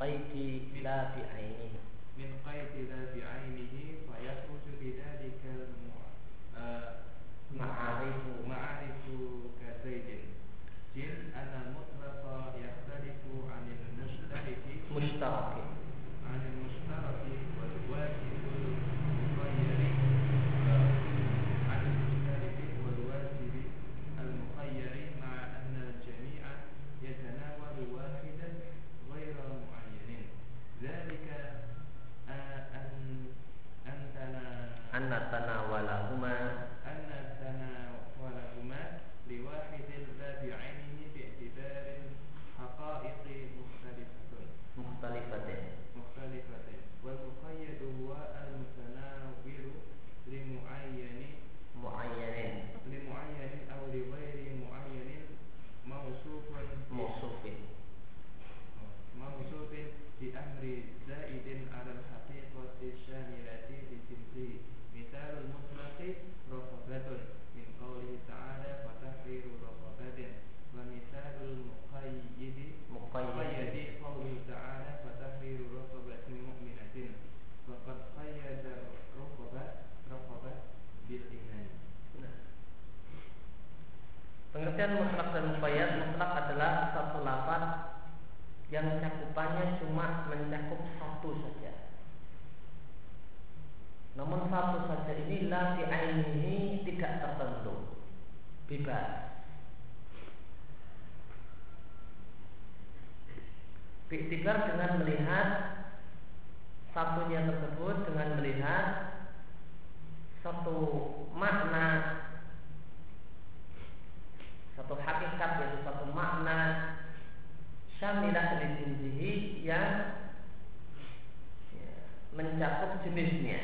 قيت في عينه من قيت ذات عين. Mencakup jenisnya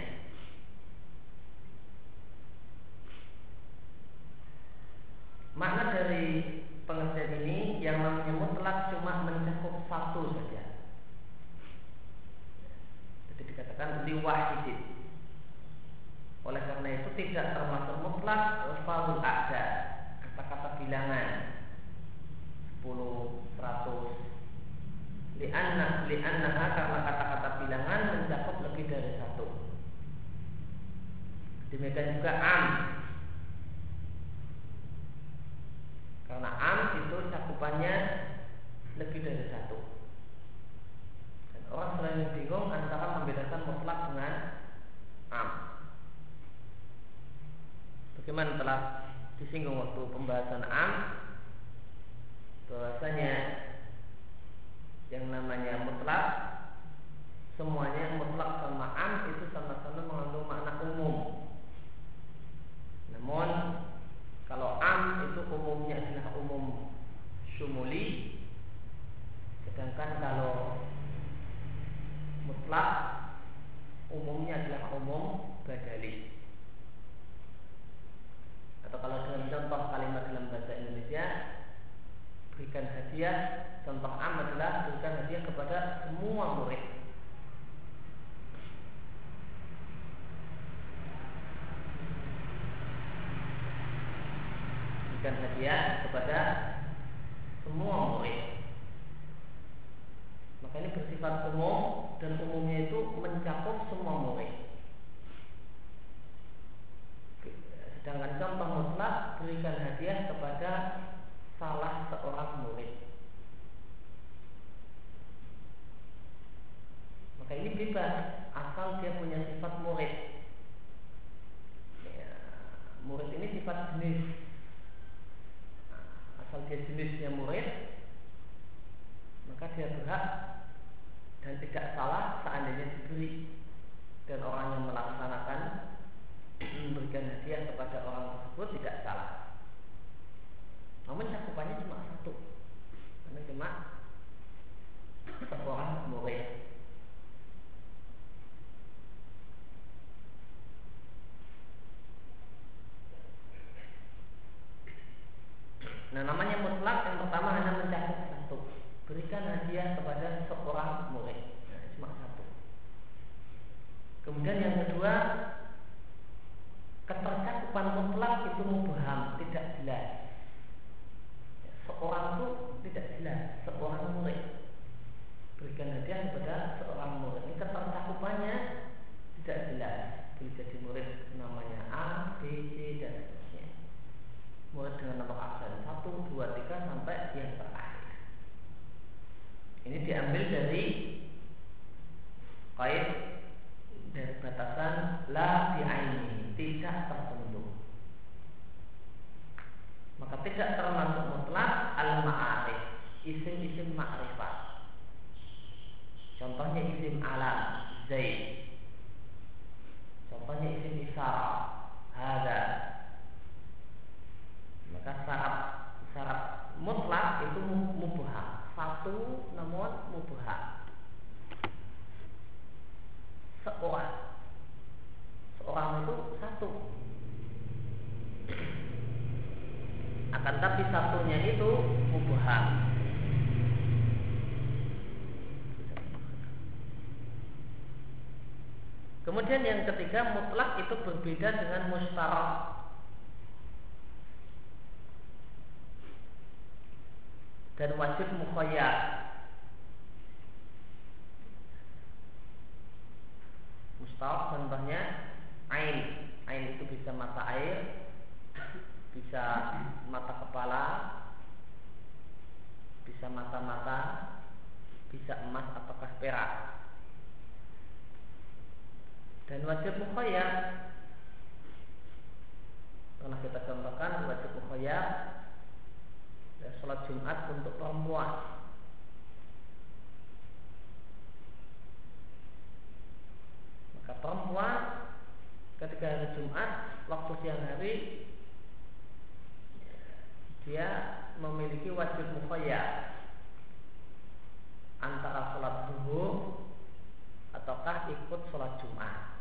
berikan hadiah kepada salah seorang murid. Maka ini bebas asal dia punya sifat murid. Ya, murid ini sifat jenis. Nah, asal dia jenisnya murid, maka dia berhak dan tidak salah seandainya diberi dan orang yang melaksanakan memberikan hadiah kepada orang tersebut tidak salah. Namun cakupannya cuma satu, karena cuma seorang murid. Nah namanya mutlak yang pertama hanya mencakup satu Berikan hadiah kepada seorang murid nah, Cuma satu Kemudian yang kedua ketercakupan mutlak itu mubham, tidak jelas. Seorang itu tidak jelas, seorang murid berikan hadiah kepada seorang murid. Ini ketercakupannya tidak jelas. Bisa jadi murid namanya A, B, C dan seterusnya. Murid dengan nomor absen satu, dua, tiga sampai yang terakhir. Ini diambil dari kait dari batasan la bi'aini tidak tertentu. Maka tidak termasuk mutlak al-ma'arif, isim-isim ma'rifat. Contohnya isim alam Zaid. Contohnya isim isara Hada Maka syarat Syarat mutlak itu mubah Satu namun mubah Seorang Seorang itu satu Akan tapi satunya itu mubah Kemudian yang ketiga mutlak itu berbeda dengan mustarak. Dan wajib mukhayyar. Mustarak contohnya ain. Ain itu bisa mata air, bisa mata kepala, bisa mata-mata, bisa emas apakah perak. Dan wajib mukhayyar. Pernah kita contohkan wajib mukhayyar dan sholat Jumat untuk perempuan. Maka perempuan ketika hari Jumat waktu siang hari dia memiliki wajib mukhayyar antara sholat zuhur ataukah ikut sholat Jumat.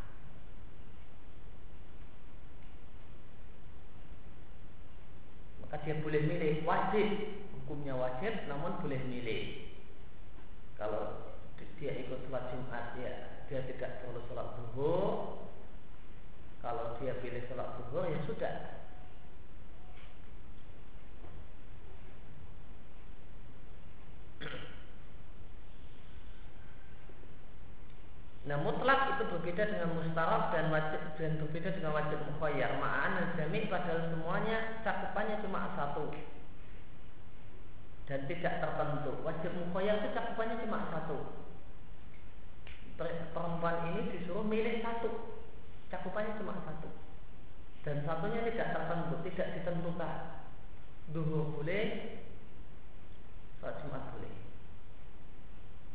maka dia boleh milih wajib. Hukumnya wajib namun boleh milih. Kalau dia ikut sholat Jumat ya dia tidak perlu sholat zuhur kalau dia pilih sholat zuhur ya sudah Nah mutlak itu berbeda dengan mustaraf dan wajib dan berbeda dengan wajib mukhayyar. Ma'an dan jami padahal semuanya cakupannya cuma satu dan tidak tertentu. Wajib mukhayyar itu cakupannya cuma satu. Perempuan ini disuruh milih satu, cakupannya cuma satu. Dan satunya tidak tertentu, tidak ditentukan. Duhur boleh, sholat boleh.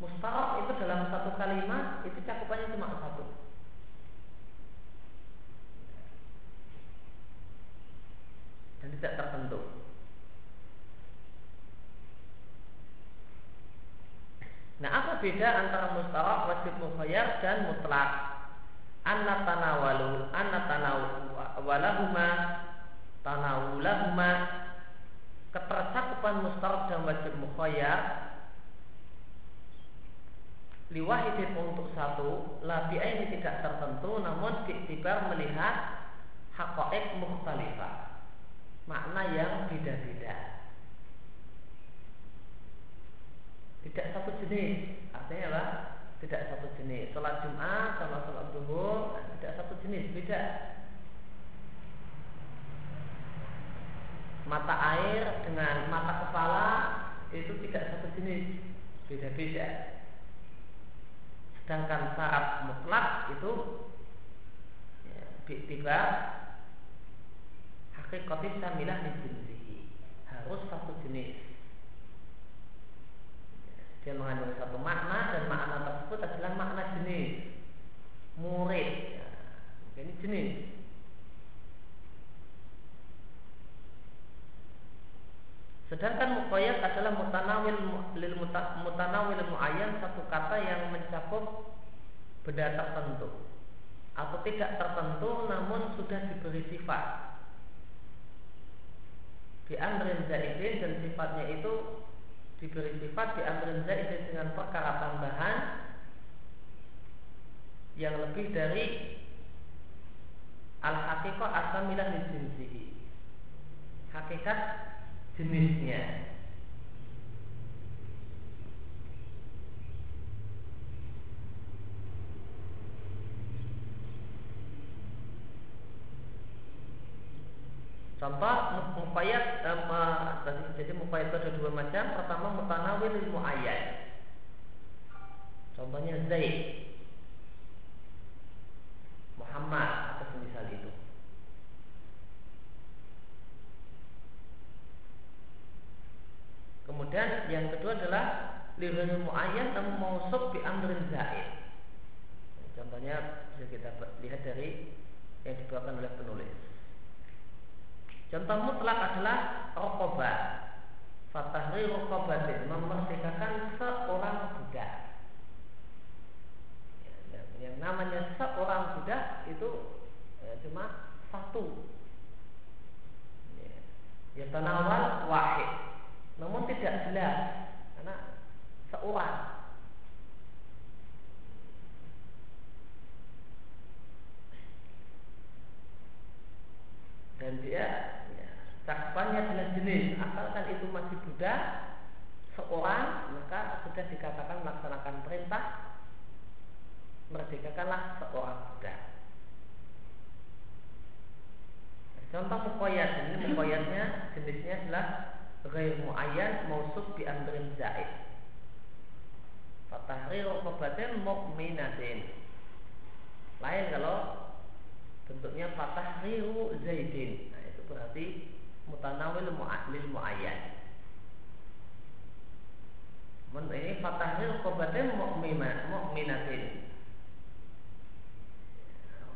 Mustaraf itu dalam satu kalimat itu cakupannya cuma satu. Dan tidak tertentu. Nah, apa beda antara mustaraf, wajib mukhayyar dan mutlak? Anna tanawalu, anna tanawalahuma, tanawulahuma, ketercakupan mustaraf dan wajib mukhayyar liwahidin untuk satu labi ini tidak tertentu namun diiktibar melihat hakoek mukhtalifah. Makna yang beda-beda. Tidak satu jenis. Artinya apa? Tidak satu jenis. Sholat jumat sama sholat duhur tidak satu jenis. Beda. Mata air dengan mata kepala itu tidak satu jenis. Beda-beda Sedangkan syarat mutlak itu ya, tiba hakikatis samilah jinsihi harus satu jenis. Dia mengandung satu makna dan makna tersebut adalah makna jenis murid. Ya, ini jenis. Sedangkan muqayyad adalah mutanawil lil mutanawil muayyan satu kata yang mencakup benda tertentu atau tidak tertentu namun sudah diberi sifat. di amrin zaidin dan sifatnya itu diberi sifat di amrin zaidin dengan perkara tambahan yang lebih dari al haqiqah asamilah di jinsihi hakikat jenisnya Contoh mukayat eh, jadi mukayat itu ada dua macam. Pertama mutanawil muayyan. Contohnya Zaid, Muhammad atau semisal itu. Kemudian yang kedua adalah liril muayyan namun mausuf bi amrin zaid. Contohnya bisa kita lihat dari yang dibawakan oleh penulis. Contoh mutlak adalah rokobah. Fatahri rokobatin memerdekakan seorang budak. Ya, yang namanya seorang budak itu ya, cuma satu. Ya tanawal wahid. Namun tidak jelas karena seorang. Dan dia cakupannya jenis jenis asalkan itu masih budak seorang maka sudah dikatakan melaksanakan perintah merdekakanlah seorang budak contoh mukoyat ini mukoyatnya jenisnya adalah ghair muayyan mausuf bi amrin zaid. Fatahrir qabatin mu'minatin. Lain kalau bentuknya fatahriru zaidin. Nah itu berarti mutanawil mu'lil mu'ayyan ini kobatin mu'minan mu'minatin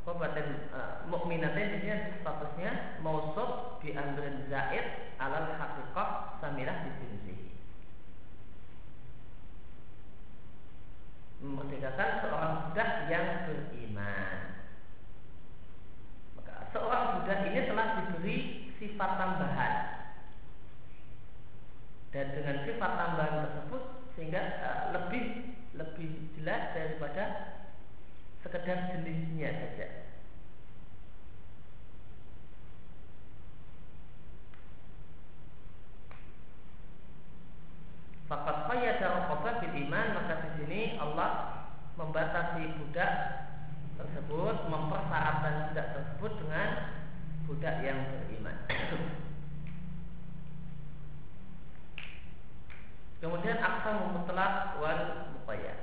Kobatin uh, mu'minatin ini statusnya mausuf bi amrin zaid alal haqiqah samirah di jinsi memerdekakan seorang budak yang beriman. Maka seorang budak ini telah diberi sifat tambahan. Dan dengan sifat tambahan tersebut sehingga uh, lebih lebih jelas daripada sekedar jenisnya saja. Fakat qayyada raqabah bil iman maka di sini Allah membatasi budak tersebut, mempersyaratkan budak tersebut dengan budak yang beriman. Kemudian aksa memutlak wal upaya.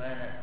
Amen.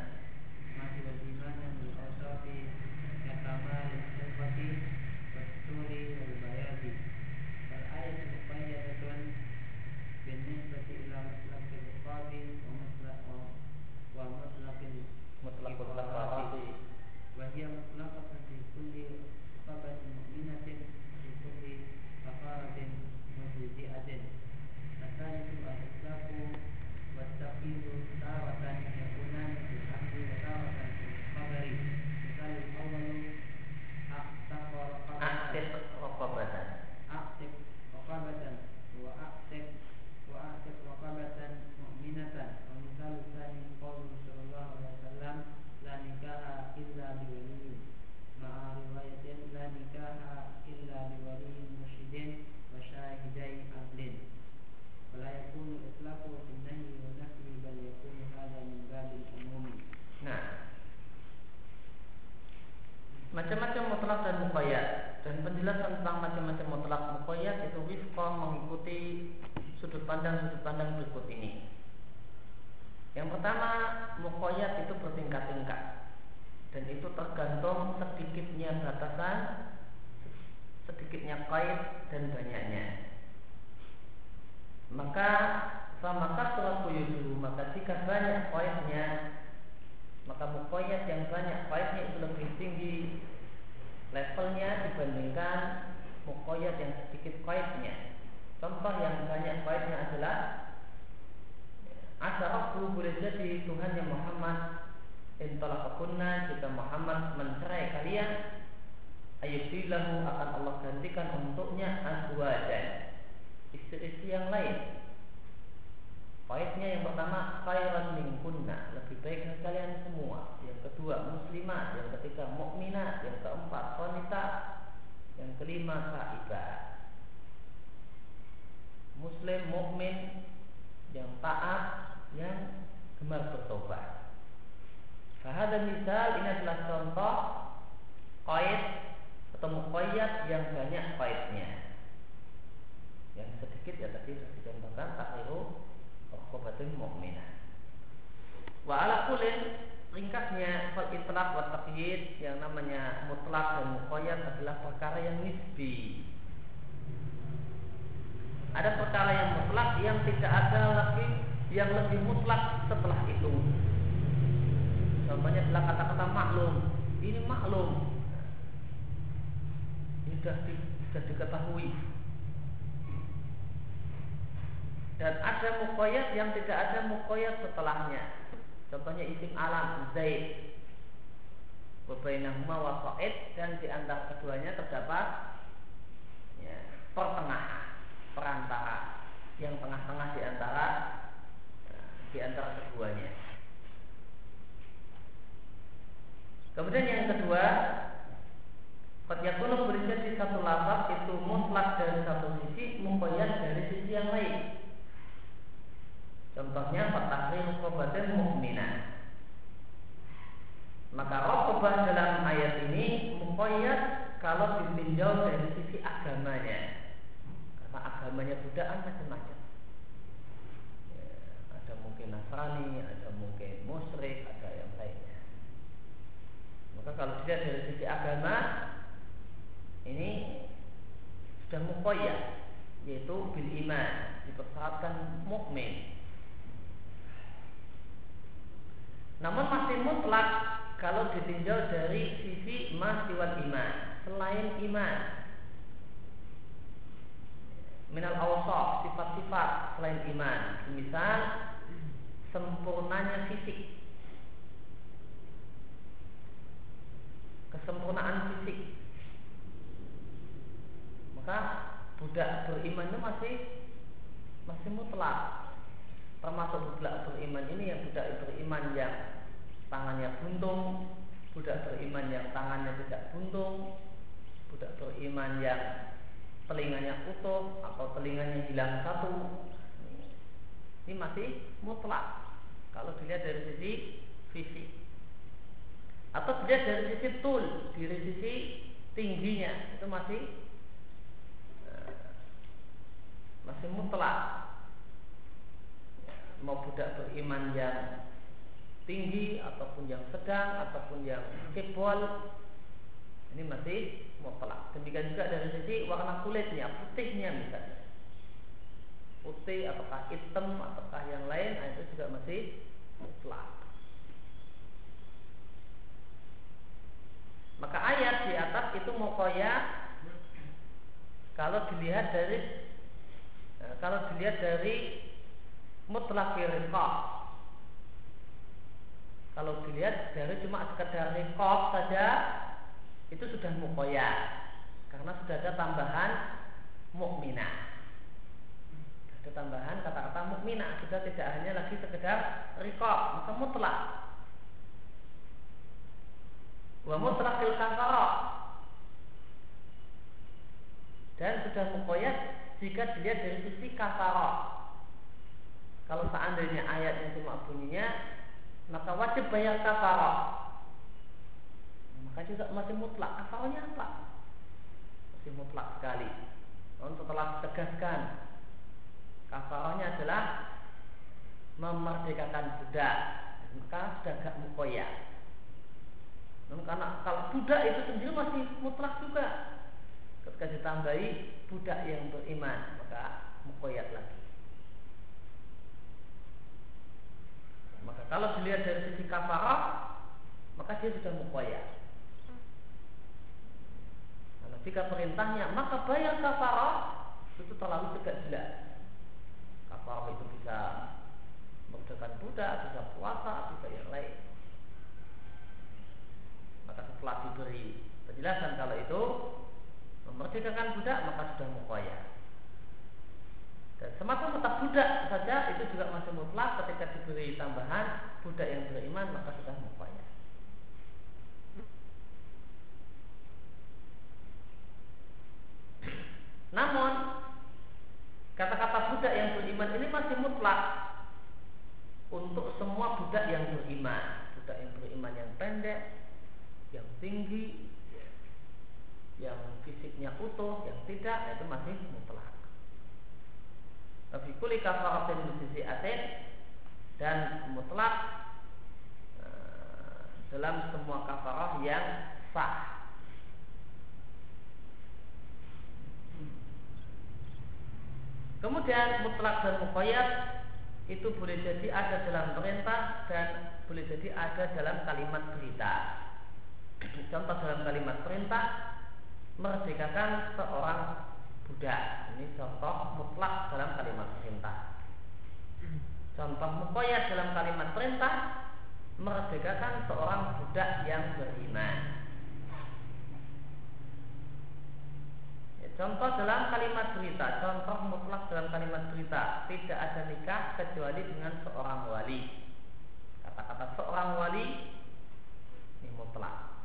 Sudut pandang berikut ini. Yang pertama, mukoyat itu bertingkat-tingkat dan itu tergantung sedikitnya batasan, sedikitnya kait dan banyaknya. Maka sama surat kuyudu maka jika banyak kaitnya maka mukoyat yang banyak kaitnya itu lebih tinggi levelnya dibandingkan mukoyat yang sedikit kaitnya. Contoh yang banyak kaitnya adalah Asyarafu boleh jadi Tuhan yang Muhammad. Intalah kepunna jika Muhammad mencerai kalian Ayubilahu akan Allah gantikan untuknya azwajan. Istri-istri yang lain. Poinnya yang pertama khairan min kunna lebih baik dari kalian semua. Yang kedua muslimat, yang ketiga mukminat, yang keempat wanita, yang kelima saibah. Muslim mukmin yang taat, yang gemar bertobat. Fahada misal ini adalah contoh qaid atau muqayyad yang banyak qaidnya. Yang sedikit ya tadi sudah dicontohkan takhiru raqabatin mu'minah. Wa ala kulin ringkasnya fal itlaq wa yang namanya mutlak dan muqayyad adalah perkara yang nisbi. Ada perkara yang mutlak yang tidak ada lagi yang lebih mutlak setelah itu. Contohnya adalah kata-kata maklum. Ini maklum. Ini sudah, di, sudah diketahui dan ada mukoyat yang tidak ada mukoyat setelahnya. Contohnya isim alam Zaid. Wabainahuma wa dan di antara keduanya terdapat ya, pertengahan, perantara yang tengah-tengah di antara ya, di antara keduanya. Kemudian yang kedua, Qad boleh jadi satu lafaz itu mutlak dari satu sisi, mukoyat dari sisi yang lain. Contohnya fatahrir rokobatin mukminah. Maka rokobah dalam ayat ini mukoyat kalau ditinjau dari sisi agamanya. Karena agamanya budaan macam-macam. Mungkin Nasrani, ada mungkin musyrik, ada yang lainnya. Maka kalau dilihat dari sisi agama, ini sudah mukoyat, yaitu bil iman, dipersyaratkan mukmin Namun masih mutlak kalau ditinjau dari sisi mahdiwal iman selain iman. Minal awsaf sifat-sifat selain iman. Misal sempurnanya fisik. Kesempurnaan fisik. Maka budak beriman itu masih masih mutlak termasuk budak beriman ini yang budak beriman yang tangannya buntung, budak beriman yang tangannya tidak buntung, budak beriman yang telinganya utuh atau telinganya hilang satu. Ini masih mutlak kalau dilihat dari sisi fisik atau dilihat dari sisi tul, dari sisi tingginya itu masih eh, masih mutlak mau budak beriman yang tinggi ataupun yang sedang ataupun yang kebol ini masih mutlak. Demikian juga dari sisi warna kulitnya, putihnya misalnya. Putih ataukah hitam ataukah yang lain, nah itu juga masih mutlak. Maka ayat di atas itu mokoya kalau dilihat dari eh, kalau dilihat dari mutlak riqab. Kalau dilihat dari cuma sekedar riqab saja itu sudah mukoya karena sudah ada tambahan mukminah. Ada tambahan kata-kata mukminah sudah tidak hanya lagi sekedar riqab maka mutlak. Wa mutlakil kafara dan sudah mukoyat jika dilihat dari sisi kafara kalau seandainya ayatnya cuma bunyinya Maka wajib bayar kafarah Maka juga masih mutlak. Kafarahnya apa? Masih mutlak sekali. Namun setelah ditegaskan kafarahnya adalah memerdekakan budak. Maka sudah gak mukoya. Karena kalau budak itu sendiri masih mutlak juga. Ketika ditambahi budak yang beriman maka mukoyat lagi. Maka kalau dilihat dari sisi kafarah maka dia sudah mukoyat karena jika perintahnya maka bayar kafarah itu terlalu tegak jelas kafarah itu bisa mengerjakan budak, bisa puasa, bisa yang lain. Maka setelah diberi penjelasan kalau itu memerdekakan budak maka sudah mukoya. Dan semata-mata budak saja itu juga masih mutlak ketika diberi tambahan budak yang beriman maka sudah mukoya. Namun kata-kata budak yang beriman ini masih mutlak. Untuk semua budak yang beriman. Budak yang beriman yang pendek yang tinggi yang fisiknya utuh yang tidak itu masih mutlak. Tapi kuli kafaratin sisi atin dan mutlak eh, dalam semua kafarah yang sah Kemudian mutlak dan muqayyad itu boleh jadi ada dalam perintah dan boleh jadi ada dalam kalimat berita. Contoh dalam kalimat perintah merdekakan seorang budak. Ini contoh mutlak dalam kalimat perintah. Contoh mukoyat dalam kalimat perintah merdekakan seorang budak yang beriman. Contoh dalam kalimat berita, contoh mutlak dalam kalimat berita, tidak ada nikah kecuali dengan seorang wali. Kata-kata seorang wali ini mutlak.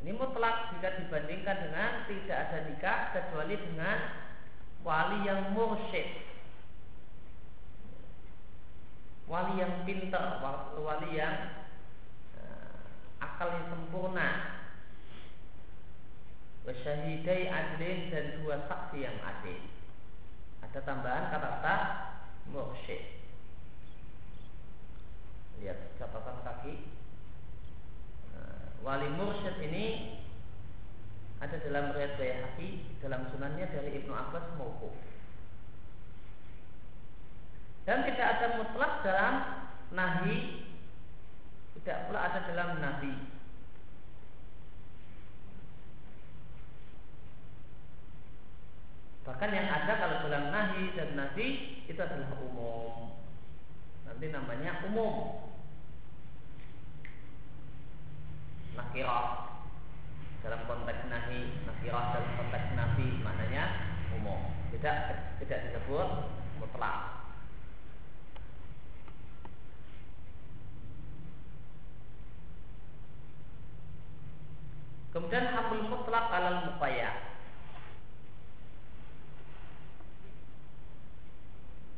Ini mutlak jika dibandingkan dengan tidak ada nikah kecuali dengan wali yang mursyid. Wali yang pintar, wali yang uh, akal yang sempurna, Wasyahidai adlin dan dua saksi yang adil. Ada tambahan kata-kata mursyid Lihat catatan kaki. Nah, Wali mursyid ini ada dalam riwayat Bayhaqi dalam sunannya dari Ibnu Abbas mauquf. Dan tidak ada mutlak dalam nahi tidak pula ada dalam nahi Bahkan yang ada kalau dalam nahi dan nahi itu adalah umum. Nanti namanya umum. Nakirah dalam konteks nahi, nakirah dalam konteks nafi maknanya umum. Tidak tidak disebut mutlak. Kemudian hamil mutlak alal muqayyad.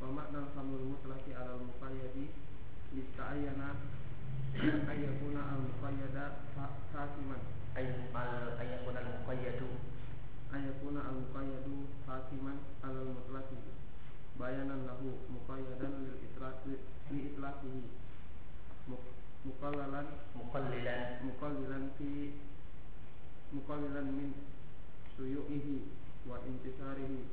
wa makna hamul mutlaqi ala al muqayyadi lista'ayyana ayyakuna al muqayyada hasiman ayyakuna al muqayyadu. Ayyakuna al muqayyadu hasiman ala al mutlaqi bayanan lahu muqayyadan lil itlaqi li itlaqihi. Muqallalan. Muqallilan. Muqallilan fi muqallilan min suyu'ihi wa intisarihi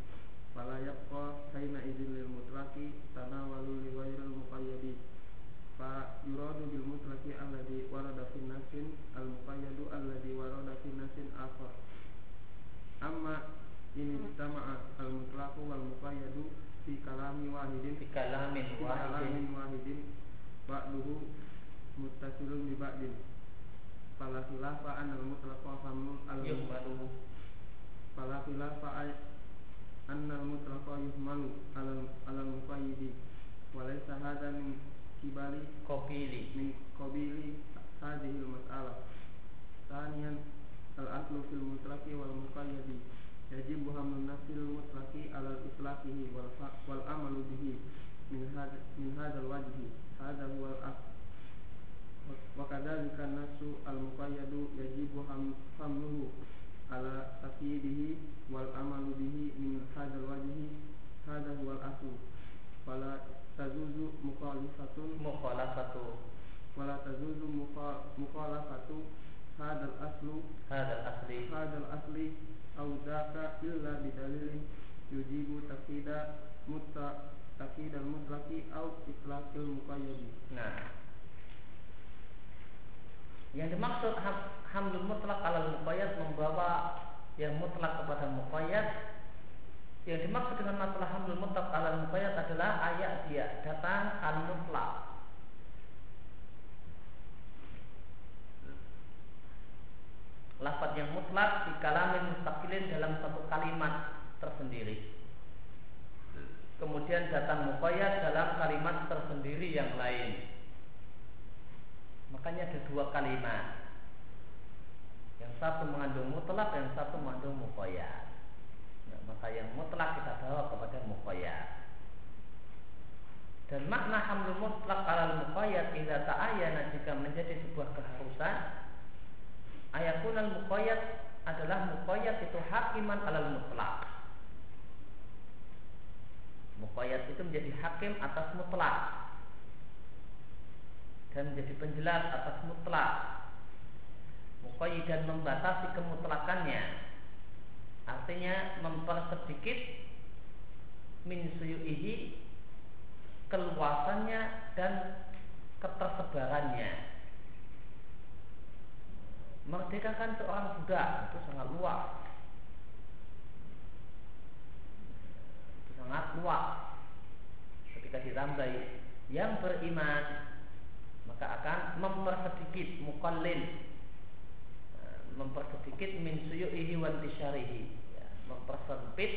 fala yabqa haina idzin lil mutlaqi tanawalu li ghairil muqayyadi. Fa yuradu bil mutlaqi alladhi warada fi nasin al muqayyadu alladhi warada fi nasin akhar. Amma ini tama'a al mutlaqu wal muqayyadu fi kalami wahidin fi kalamin wahidin. wahidin ba'duhu muttasilun bi ba'din. Fala khilafa an al mutlaqu hamlu al yuhmalu fala khilafa annal mutlaqa yuhmalu alal alal muqayyidi wa laysa hadha min kibari Kopili. min qabili hadhihi al-mas'alah. Thaniyan al-aslu fil mutlaqi wal muqayyadi yajibu hamlun nafsil mutlaqi ala al-itlaqihi wal wal amalu bihi min hadha al-wajhi. Hadha huwa al-asl. Wa kadzalika ala taqiyidihi wal amalu bihi min hadzal wajhi hadza wal aslu fala tazuzu mukhalafatun mukhalafatu fala tazuzu mukhalafatu hadzal aslu al asli hadzal asli au dzaka illa bidalilin yujibu taqida mutta taqidal mutlaqi au itlaqil muqayyadi nah yang dimaksud ham- hamlul mutlak alal muqayyad membawa yang mutlak kepada muqayyad. Yang dimaksud dengan masalah hamlul mutlak alal muqayyad adalah ayat dia datang al mutlak lafaz yang mutlak di kalamin mustaqilin dalam satu kalimat tersendiri. Kemudian datang muqayyad dalam kalimat tersendiri yang lain makanya ada dua kalimat. Yang satu mengandung mutlak yang satu mengandung muqayyad. Nah, maka yang mutlak kita bawa kepada muqayyad. Dan makna hamlul mutlak alal muqayyad idza ta'ayyana jika menjadi sebuah keharusan ayakun al muqayyad adalah muqayyad itu hakiman alal mutlak. Muqayyad itu menjadi hakim atas mutlak dan menjadi penjelas atas mutlak. Muqayyid dan membatasi kemutlakannya. Artinya mempersedikit min suyu'ihi keluasannya dan ketersebarannya. Merdekakan seorang budak itu sangat luas. Itu sangat luas. Ketika ditambahi yang beriman maka akan mempersedikit mukallil eh, mempersedikit min suyu'ihi wa intisyarihi ya, mempersempit.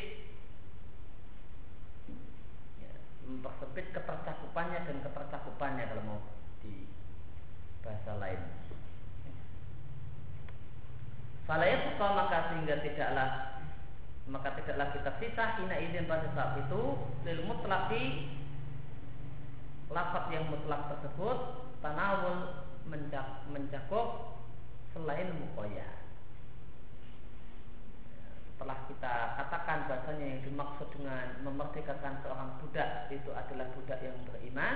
Ya, mempersempit ketercakupannya dan ketercakupannya kalau mau di bahasa lain. Falayat maka sehingga tidaklah maka tidaklah kita sisa ina izin pada saat itu lil mutlaki lafaz yang mutlak tersebut tanawul mencak, mencakup selain mukoya setelah kita katakan bahasanya yang dimaksud dengan memerdekakan seorang budak itu adalah budak yang beriman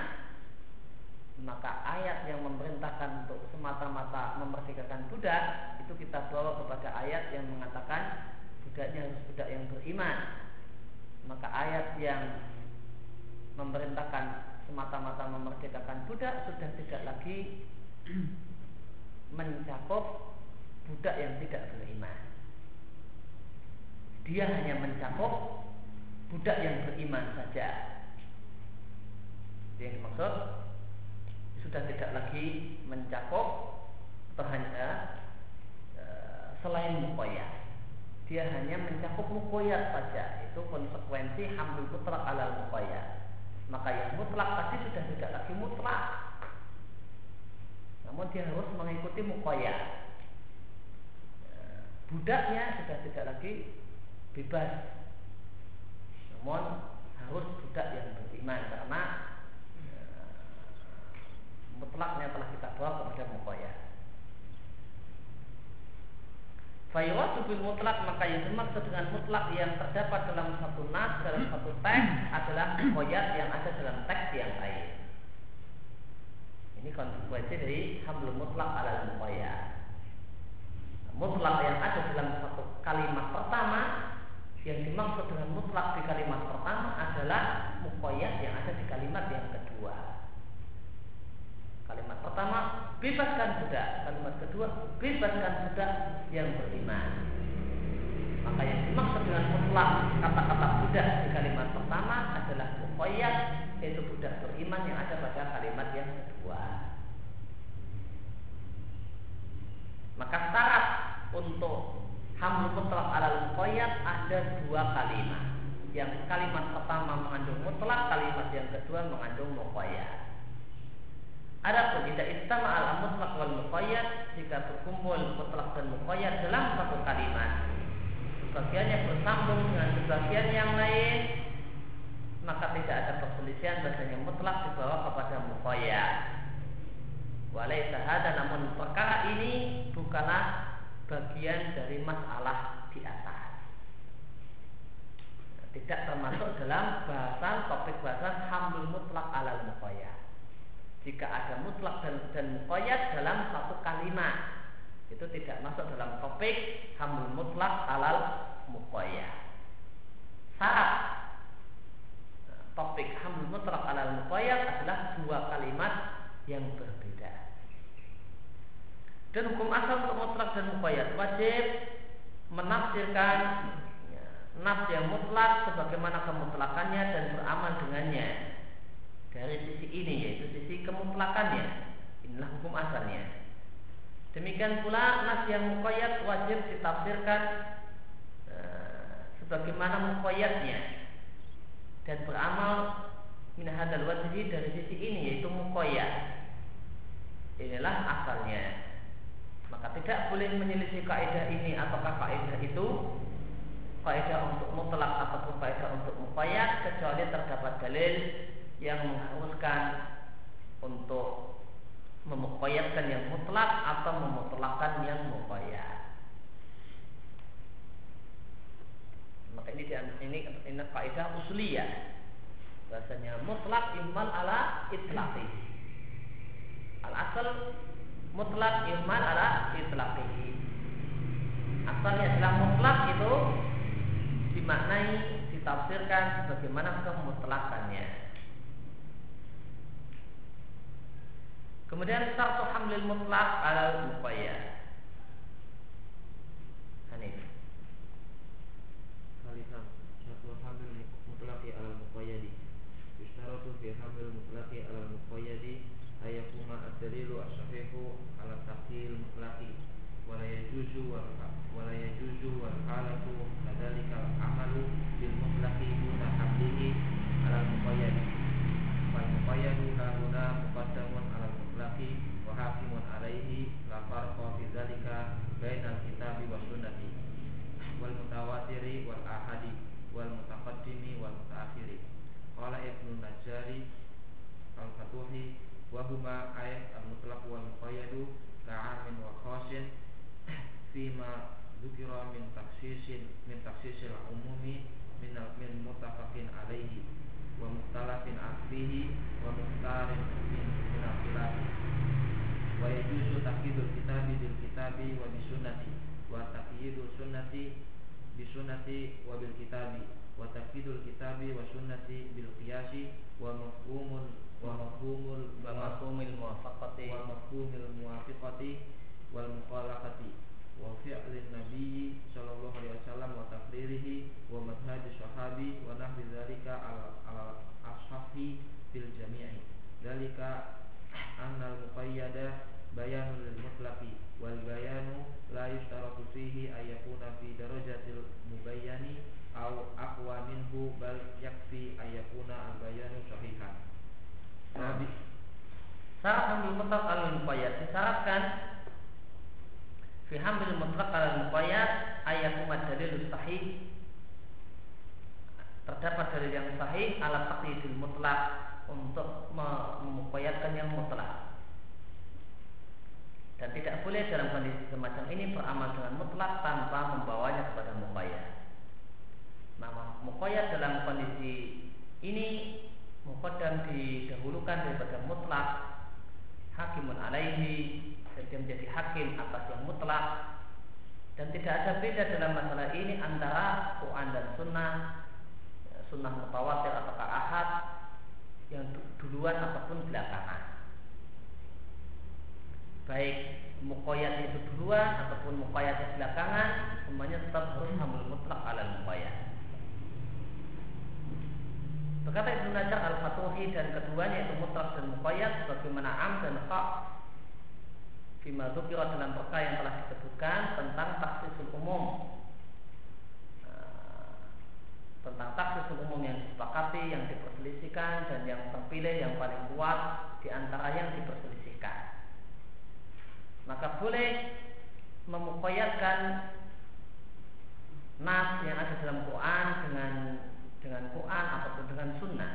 maka ayat yang memerintahkan untuk semata-mata memerdekakan budak itu kita bawa kepada ayat yang mengatakan budaknya harus budak yang beriman. Maka ayat yang memerintahkan semata-mata memerdekakan budak sudah tidak lagi mencakup budak yang tidak beriman. Dia hanya mencakup budak yang beriman saja. Yang dimaksud. Sudah tidak lagi mencakup atau hanya e, selain mukoyat. Dia hanya mencakup mukoyat saja. Itu konsekuensi hamdul mutlak alal mukoyat maka yang mutlak tadi sudah tidak lagi mutlak. Namun dia harus mengikuti mukoyat e, budaknya sudah tidak lagi bebas. Namun harus budak yang beriman. Karena mutlaknya telah kita bawa kepada mukoya. Fayawatu bil mutlak maka yang dimaksud dengan mutlak yang terdapat dalam satu nas dalam satu teks adalah mukoyat yang ada dalam teks yang lain. Ini konsekuensi dari hamlul mutlak ala mukoyat. Mutlak yang ada dalam satu kalimat pertama yang dimaksud dengan mutlak di kalimat pertama adalah mukoyat yang ada di kalimat yang kedua. Kalimat pertama, bebaskan budak. Kalimat kedua, bebaskan budak yang beriman. Maka yang dimaksud dengan mutlak kata-kata budak di kalimat pertama adalah mukoyat, yaitu budak beriman yang ada pada kalimat yang kedua. Maka syarat untuk hamil mutlak alal mukoyat ada dua kalimat. Yang kalimat pertama mengandung mutlak, kalimat yang kedua mengandung muqayyad. Adapun tidak istama al mutlak wal jika berkumpul mutlak dan muqayyad dalam satu kalimat. Sebagiannya bersambung dengan sebagian yang lain, maka tidak ada perselisihan bahasanya mutlak dibawa kepada muqayyad. Walai sahada namun perkara ini bukanlah bagian dari masalah di atas. Tidak termasuk dalam bahasan topik bahasan hamil mutlak alal. Jika ada mutlak dan, dan muqayyad dalam satu kalimat, itu tidak masuk dalam topik hamil mutlak alal muqayyad. Saat topik hamil mutlak alal muqayyad adalah dua kalimat yang berbeda. Dan hukum asal untuk mutlak dan muqayyad wajib menafsirkan nas yang mutlak sebagaimana kemutlakannya dan beramal dengannya dari sisi ini yaitu sisi kemutlakannya. Inilah hukum asalnya. Demikian pula nas yang muqayyad wajib ditafsirkan e, sebagaimana muqayyadnya dan beramal min hadal wajhi dari sisi ini yaitu muqayyad. Inilah asalnya. Maka tidak boleh menyelisih kaidah ini ataukah kaidah itu kaidah untuk mutlak ataupun kaidah untuk muqayyad kecuali terdapat dalil yang mengharuskan untuk memuqayyadkan yang mutlak atau memutlakkan yang muqayyad. Maka ini ini ini kaidah usuliyah. Bahasanya mutlak imal ala itlaqi. Al asal mutlak iman adalah itlaqihi. Asalnya adalah mutlak itu dimaknai ditafsirkan sebagaimana kemutlakannya. Kemudian satu hamlil mutlak ala muqayyad. Hanif. Satu hamil mutlaki ala muqayyadi. Yustaratu fi hamil mutlaki ala muqayyadi ayakuma ad-dalilu as-sahihu ala taqil mutlaqi wa la yajuzu wa la yajuzu wal halatu kadzalika amalu bil mutlaqi duna hamlihi ala muqayyad wal muqayyadu hahuna muqaddamun mutlaqi wa hakimun alaihi la farqa fi dzalika bainal kitabi was sunnati wal mutawatiri wal ahadi wal mutaqaddimi wal mutaakhiri. Qala ibnu najari al-fatuhi wahuma ayat al-mutlaq wal muqayyadu ka'amin wa khasin fima dzukira min taksisin min taksisil umumi min min mutafaqin alaihi wa mukhtalafin fihi wa mukhtarin min min khilaf wa yajuzu taqyidul kitabi bil kitabi wa bisunnati wa taqyidul sunnati bisunnati wa bil kitabi wa taqyidul kitabi wa sunnati bil qiyasi wa mafhumul wa mafhumul wa mafhumil muwafaqati wa mafhumil muwafiqati wal mukhalafati wa fi'lin nabiyyi sallallahu alaihi wasallam wa taqririhi wa madhhabi sahabi wa nahwi dzalika al ashafi fil jami'i. Dzalika anna al muqayyada bayanul lil mutlaqi wal bayanu la yustaratu fihi ayakuna fi darajatil mubayyani aw aqwa minhu bal yakfi ayakuna al bayanu sahihan Nabi Syarat hamil mutlak al muqayyad disyaratkan fi hamil mutlak al muqayyad ayat umat dalil sahih terdapat dalil yang sahih ala taqyidil mutlak untuk memuqayyadkan yang mutlak dan tidak boleh dalam kondisi semacam ini beramal dengan mutlak tanpa membawanya kepada muqayyad. Nah, muqayyad dalam kondisi ini muqaddam didahulukan daripada mutlak hakimun alaihi dan dia menjadi hakim atas yang mutlak. Dan tidak ada beda dalam masalah ini antara Quran dan Sunnah Sunnah mutawatir atau ahad yang duluan ataupun belakangan. Baik mukoyat itu duluan ataupun mukoyat belakangan semuanya tetap harus hamil mutlak ala mukoyat Berkata Ibnu Najjar al-Fatuhi dan keduanya itu mutlak dan muqayyad sebagaimana am dan Fima dzukira dalam perkara yang telah disebutkan tentang taksisul umum tentang taksis umum yang disepakati, yang diperselisihkan dan yang terpilih yang paling kuat di antara yang diperselisihkan. Maka boleh memukoyatkan nas yang ada dalam Quran dengan dengan Quran ataupun dengan sunnah.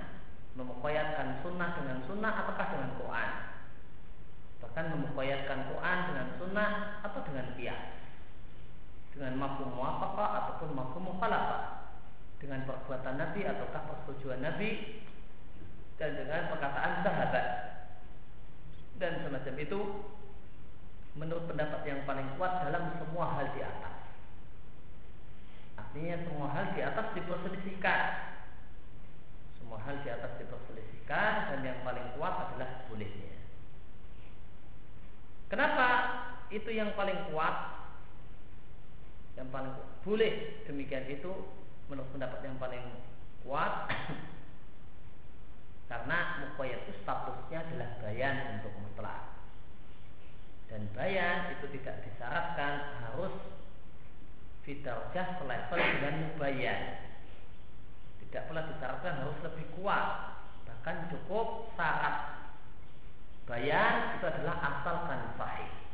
Memukoyatkan sunnah dengan sunnah ataukah dengan Quran? Bahkan memukoyatkan Quran dengan sunnah atau dengan kias dengan mafhum muwafaqah ataupun mafhum mukhalafah? Dengan perbuatan Nabi ataukah persetujuan Nabi? Dan dengan perkataan sahabat? Dan semacam itu menurut pendapat yang paling kuat dalam semua hal di atas Artinya semua hal di atas diperselisihkan. Semua hal di atas diperselisihkan dan yang paling kuat adalah bolehnya. Kenapa itu yang paling kuat? Yang paling kuat. boleh demikian itu menurut pendapat yang paling kuat karena mukoyat itu statusnya adalah bayan untuk mutlak dan bayan itu tidak disyaratkan harus fidarjah selevel dengan mubayyan tidak pula disyaratkan harus lebih kuat. Bahkan cukup syarat. Bayan itu adalah asalkan sahih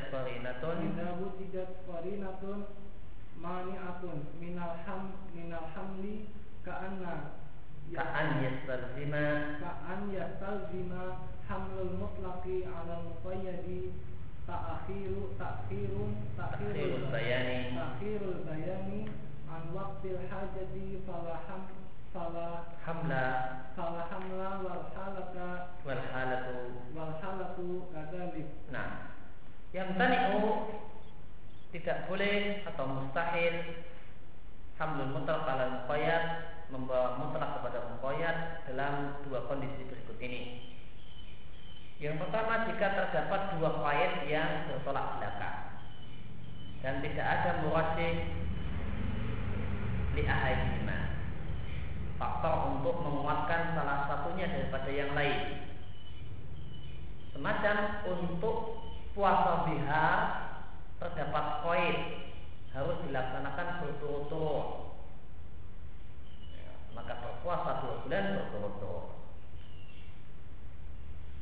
wujidat qarinatun idza wujidat qarinatun mani'atun. Minal ham minal hamli ka'anna. Ka'an yastalzima. Ka'an yastalzima hamlul mutlaqi ala muqayyadi ta'khiru ta'khirun ta'khirul bayani. ta'khirul bayani an waqtil hajati fala ham fala hamla. fala hamla wal halata wal halatu. wal halatu kadzalik. Nah yang tani'u tidak boleh atau mustahil. Hamlul mutlaq ala muqayyad membawa mutlak kepada muqayyad dalam dua kondisi berikut ini. Yang pertama jika terdapat dua faid yang bertolak belakang dan tidak ada murajih li ahadihima faktor untuk menguatkan salah satunya daripada yang lain. Semacam untuk puasa bihar terdapat koin. Harus dilaksanakan berturut-turut. Ya, maka berpuasa dua bulan berturut-turut.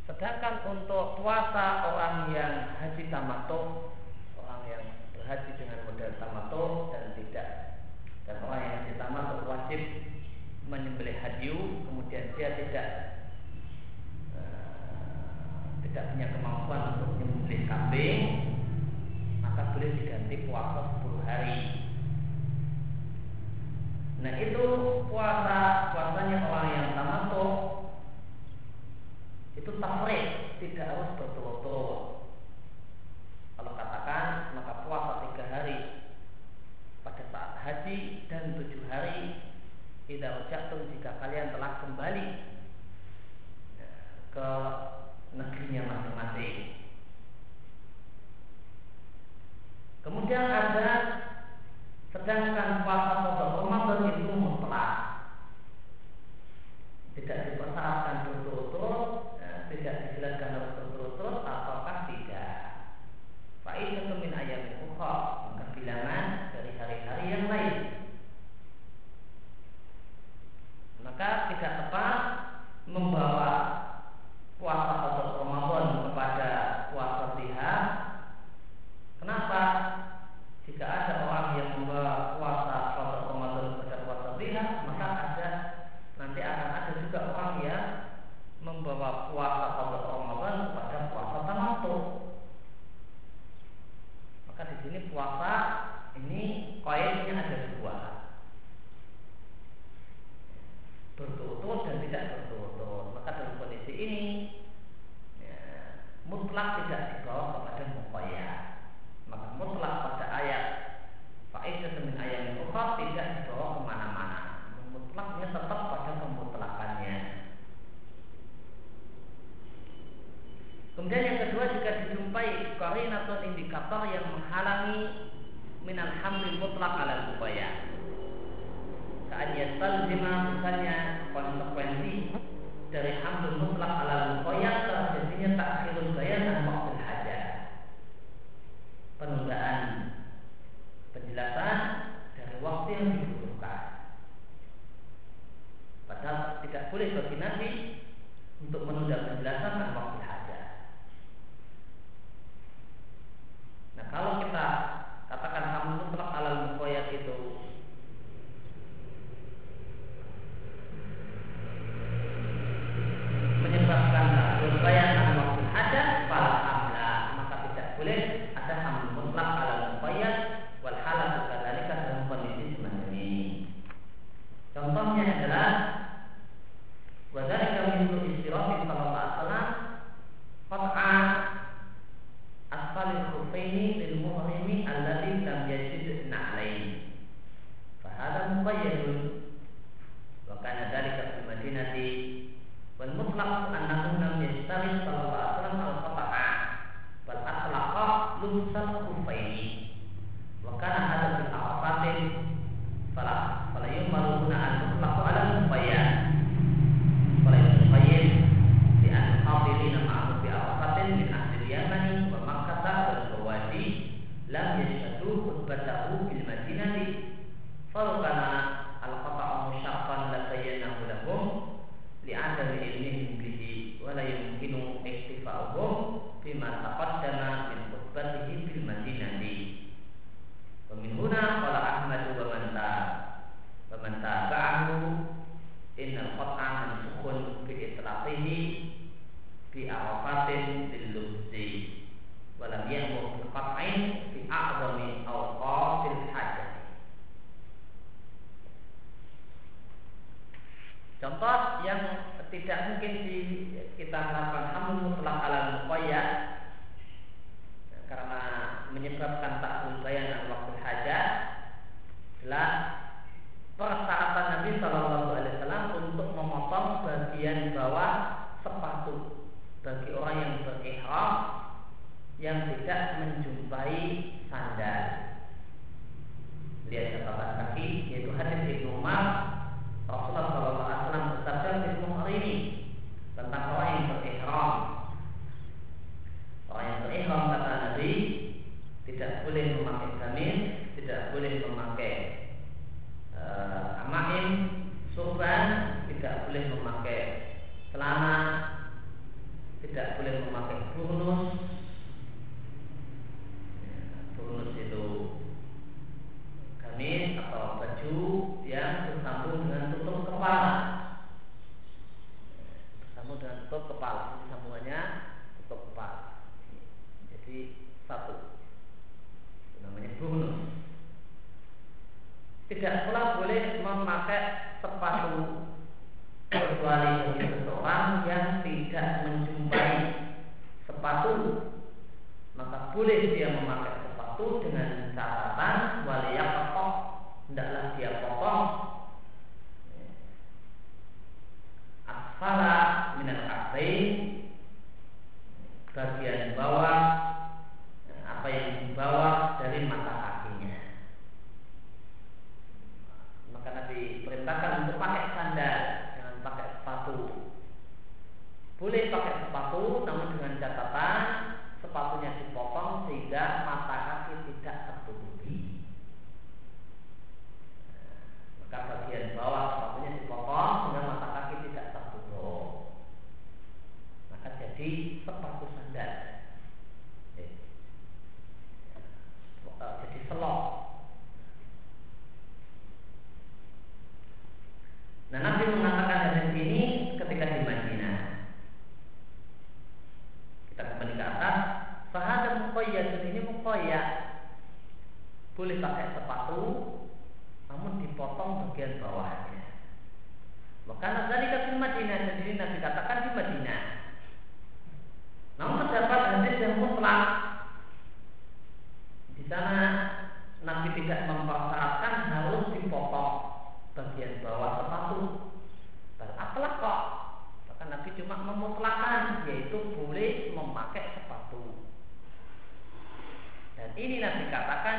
Sedangkan untuk puasa orang yang haji tamato, orang yang berhaji dengan model tamato dan tidak dan orang yang haji tamato wajib menyembelih hadiu, kemudian dia tidak uh, tidak punya kemampuan untuk kambing maka boleh diganti puasa 10 hari. Nah itu puasa puasanya orang yang tamato itu tafrik tidak harus berturut-turut. Kalau katakan maka puasa tiga hari pada saat haji dan tujuh hari tidak jatuh jika kalian telah kembali ke boleh pakai sepatu namun dipotong bagian bawahnya Maka dari di Madinah sendiri Nabi katakan di Madinah. Namun terdapat hadis yang mutlak di sana Nabi tidak memper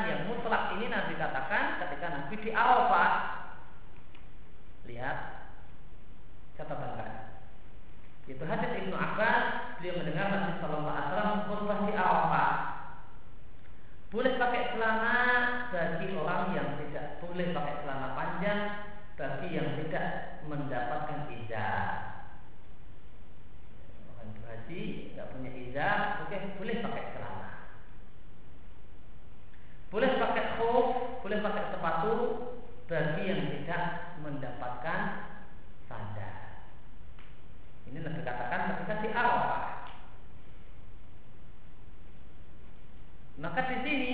yang mutlak ini Nabi katakan ketika Nabi di Arafah. Lihat catatan kan. Itu hadis Ibnu Abbas, beliau mendengar Nabi Sallallahu Alaihi Wasallam khutbah di Arafah. Boleh pakai celana bagi orang yang tidak boleh pakai celana panjang bagi yang tidak mendapatkan izah. Orang berhaji nggak punya izah, oke boleh pakai celana. Boleh pakai khuf, boleh pakai sepatu bagi yang tidak mendapatkan sandal. Ini lebih katakan ketika di Arafah. Maka di sini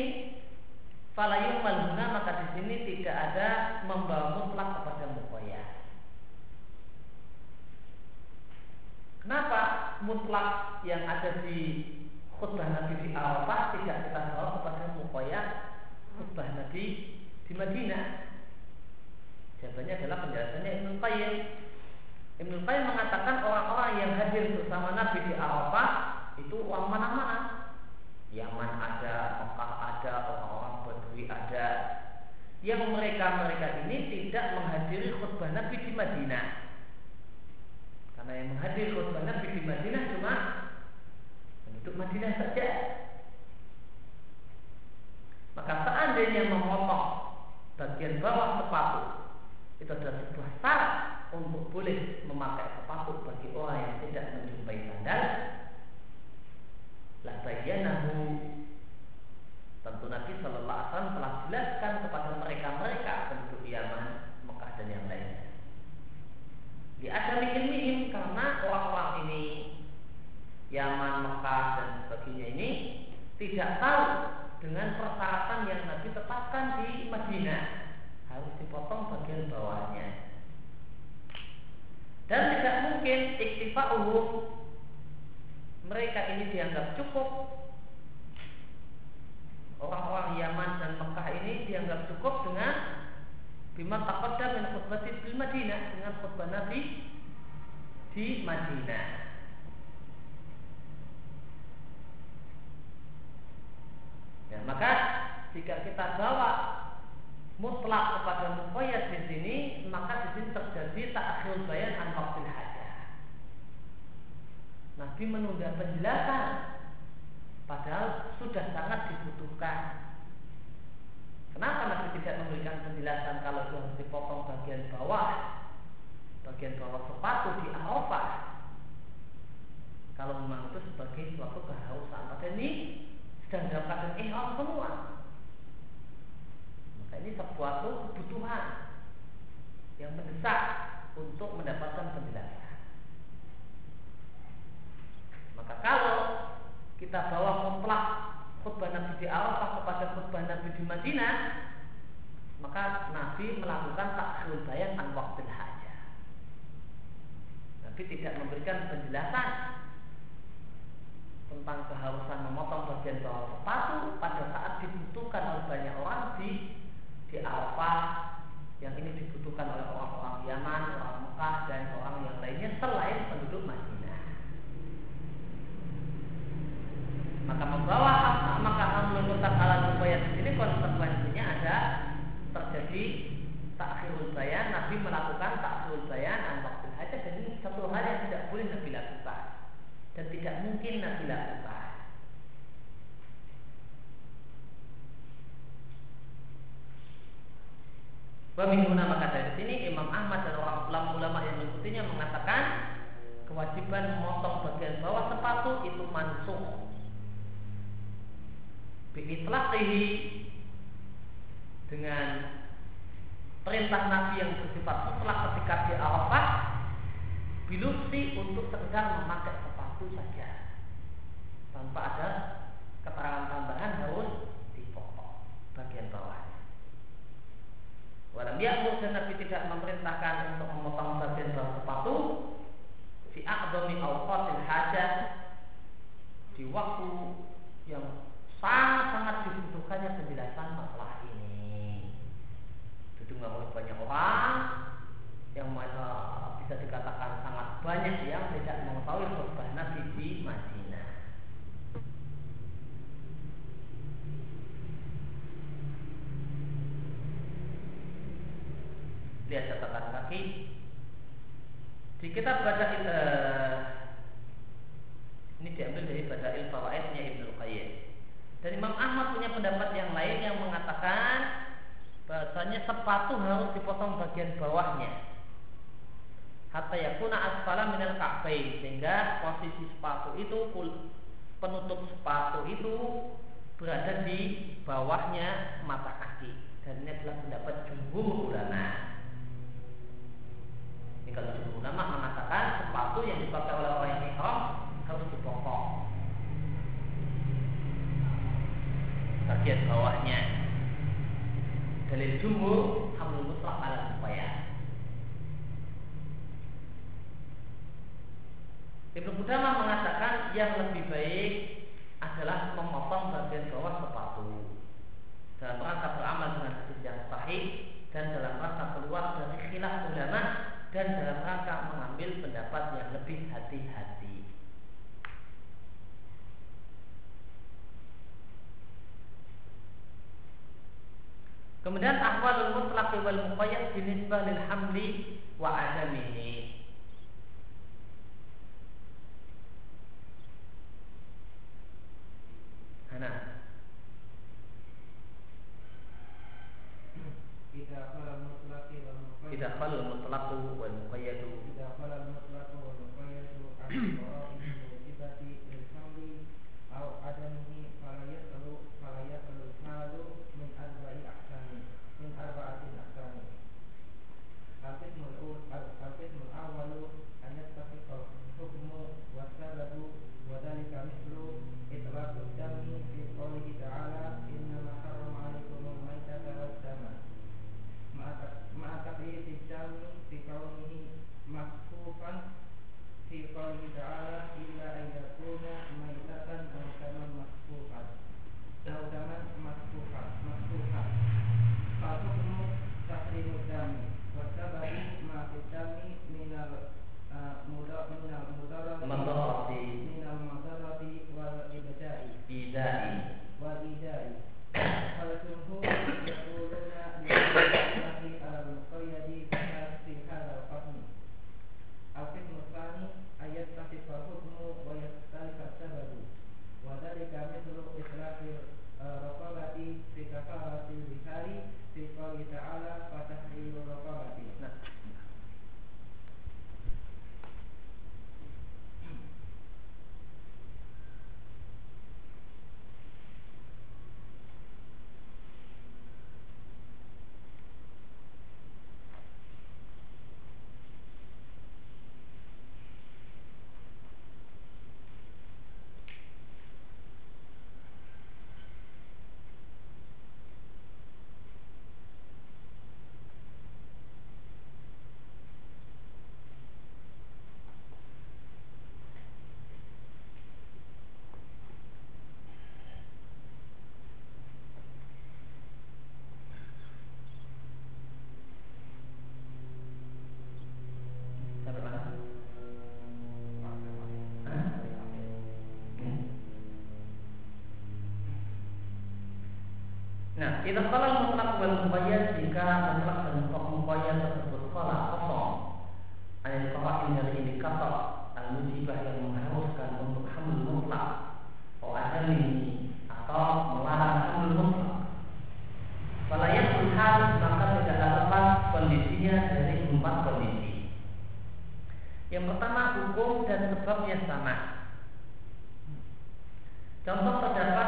falayum malhuna maka di sini tidak ada membawa mutlak kepada mukoyah. Kenapa mutlak yang ada di khutbah Nabi di Arafah tidak kita bawa kepada mukoyah khutbah Nabi di Madinah? Jawabannya adalah penjelasannya Ibnu Qayyim. Ibnu Qayyim mengatakan orang-orang yang hadir bersama Nabi di Arafah itu orang mana-mana. Yaman ada, Mekah ada, orang-orang Badui ada. Yang mereka-mereka ini tidak menghadiri khutbah Nabi di Madinah. Karena yang menghadiri khutbah Nabi di Madinah cuma penduduk Madinah saja. Maka seandainya memotong bagian bawah itu adalah sebuah syarat untuk boleh memakai sepatu bagi orang yang tidak menjumpai sandal. La bayyanahu. Tentu Nabi Shallallahu Alaihi Wasallam telah jelaskan kepada mereka-mereka penduduk Yaman, Mekah dan yang lainnya. Di ada ilmihim karena orang-orang ini Yaman, Mekah dan sebagainya ini tidak tahu dengan persyaratan yang Nabi tetapkan di Madinah harus dipotong bagian bawahnya. Dan tidak mungkin iktifa'uhum mereka ini dianggap cukup orang-orang Yaman dan Mekah ini dianggap cukup dengan bima taqaddam min khutbah di Madinah dengan khutbah Nabi di Madinah. Ya, maka jika kita bawa mutlak kepada muqayyad di sini, maka di sini terjadi takhir bayan an waqtil hajah. Nabi menunda penjelasan padahal sudah sangat dibutuhkan. Kenapa Nabi tidak memberikan penjelasan kalau itu harus dipotong bagian bawah, bagian bawah sepatu di Arafah? Kalau memang itu sebagai suatu kehausan, pada ini sedang dalam keadaan ihram semua. Maka ini sesuatu kebutuhan yang mendesak untuk mendapatkan penjelasan. Maka kalau kita bawa mutlak khutbah Nabi di Arafah kepada khutbah Nabi di Madinah, maka Nabi melakukan takhir bayan an waktil hajah. Nabi tidak memberikan penjelasan tentang keharusan memotong bagian bawah sepatu pada saat dibutuhkan oleh banyak orang di di Arafah yang ini dibutuhkan oleh orang-orang Yaman, orang Mekah dan orang yang lainnya selain penduduk Madinah. Maka membawa maka hamlul alat upaya di sini konsekuensinya ada terjadi takhirul bayan, Nabi melakukan takhirul bayan an waktu haja dan ini satu hal yang tidak boleh Nabi lakukan dan tidak mungkin Nabi lakukan. Wamihuna maka dari sini Imam Ahmad dan orang ulama-ulama yang mengikutinya mengatakan kewajiban memotong bagian bawah sepatu itu mansuh biitlaqihi dengan perintah Nabi yang bersifat mutlak ketika di Arafah bilusi untuk sekedar memakai sepatu saja tanpa ada keterangan tambahan harus dipotong bagian bawah. Walam ya'mur dan Nabi tidak memerintahkan untuk memotong bagian bawah sepatu fi a'dhami awqatil hajat di waktu yang sangat-sangat dibutuhkannya penjelasan masalah ini. Didengar oleh banyak orang yang uh, bisa dikatakan sangat banyak yang tidak mengetahui khutbah Nabi di Madinah. Dia catatan kaki. Di kitab baca uh, ini diambil dari baca il fawaidnya Ibnu Qayyim. Dan Imam Ahmad punya pendapat yang lain yang mengatakan bahasanya sepatu harus dipotong bagian bawahnya. Hatta yakuna asfala minal ka'bain sehingga posisi sepatu itu penutup sepatu itu berada di bawahnya mata kaki. Dan ini adalah pendapat jumhur ulama. Jumhur ulama mengatakan sepatu yang dipakai oleh orang yang ihram harus dipotong bagian bawahnya. Dalil jumhur hamil mutlak ala supaya. Ibnu Qudamah mengatakan yang lebih baik adalah memotong bagian bawah sepatu dalam rangka beramal dengan hadis yang sahih dan dalam rangka keluar dari khilaf ulama dan dalam rangka mengambil pendapat yang lebih hati-hati. Kemudian ahwalul mutlaq wal muqayyad dinisbah lil hamli wa adamihi. Hana. Kita akan tidak khalul mutlaqu wal muqayyadu Nah, kita kalau mutlak wal muqayyad jika mutlak dan muqayyad tersebut kalah kosong ada kawain dari indikator al musibah yang mengharuskan untuk hamil mutlak atau adami atau melarang hamil mutlak kalau yang hal maka tidak lepas kondisinya dari empat kondisi. Yang pertama hukum dan sebabnya sama. Contoh terdapat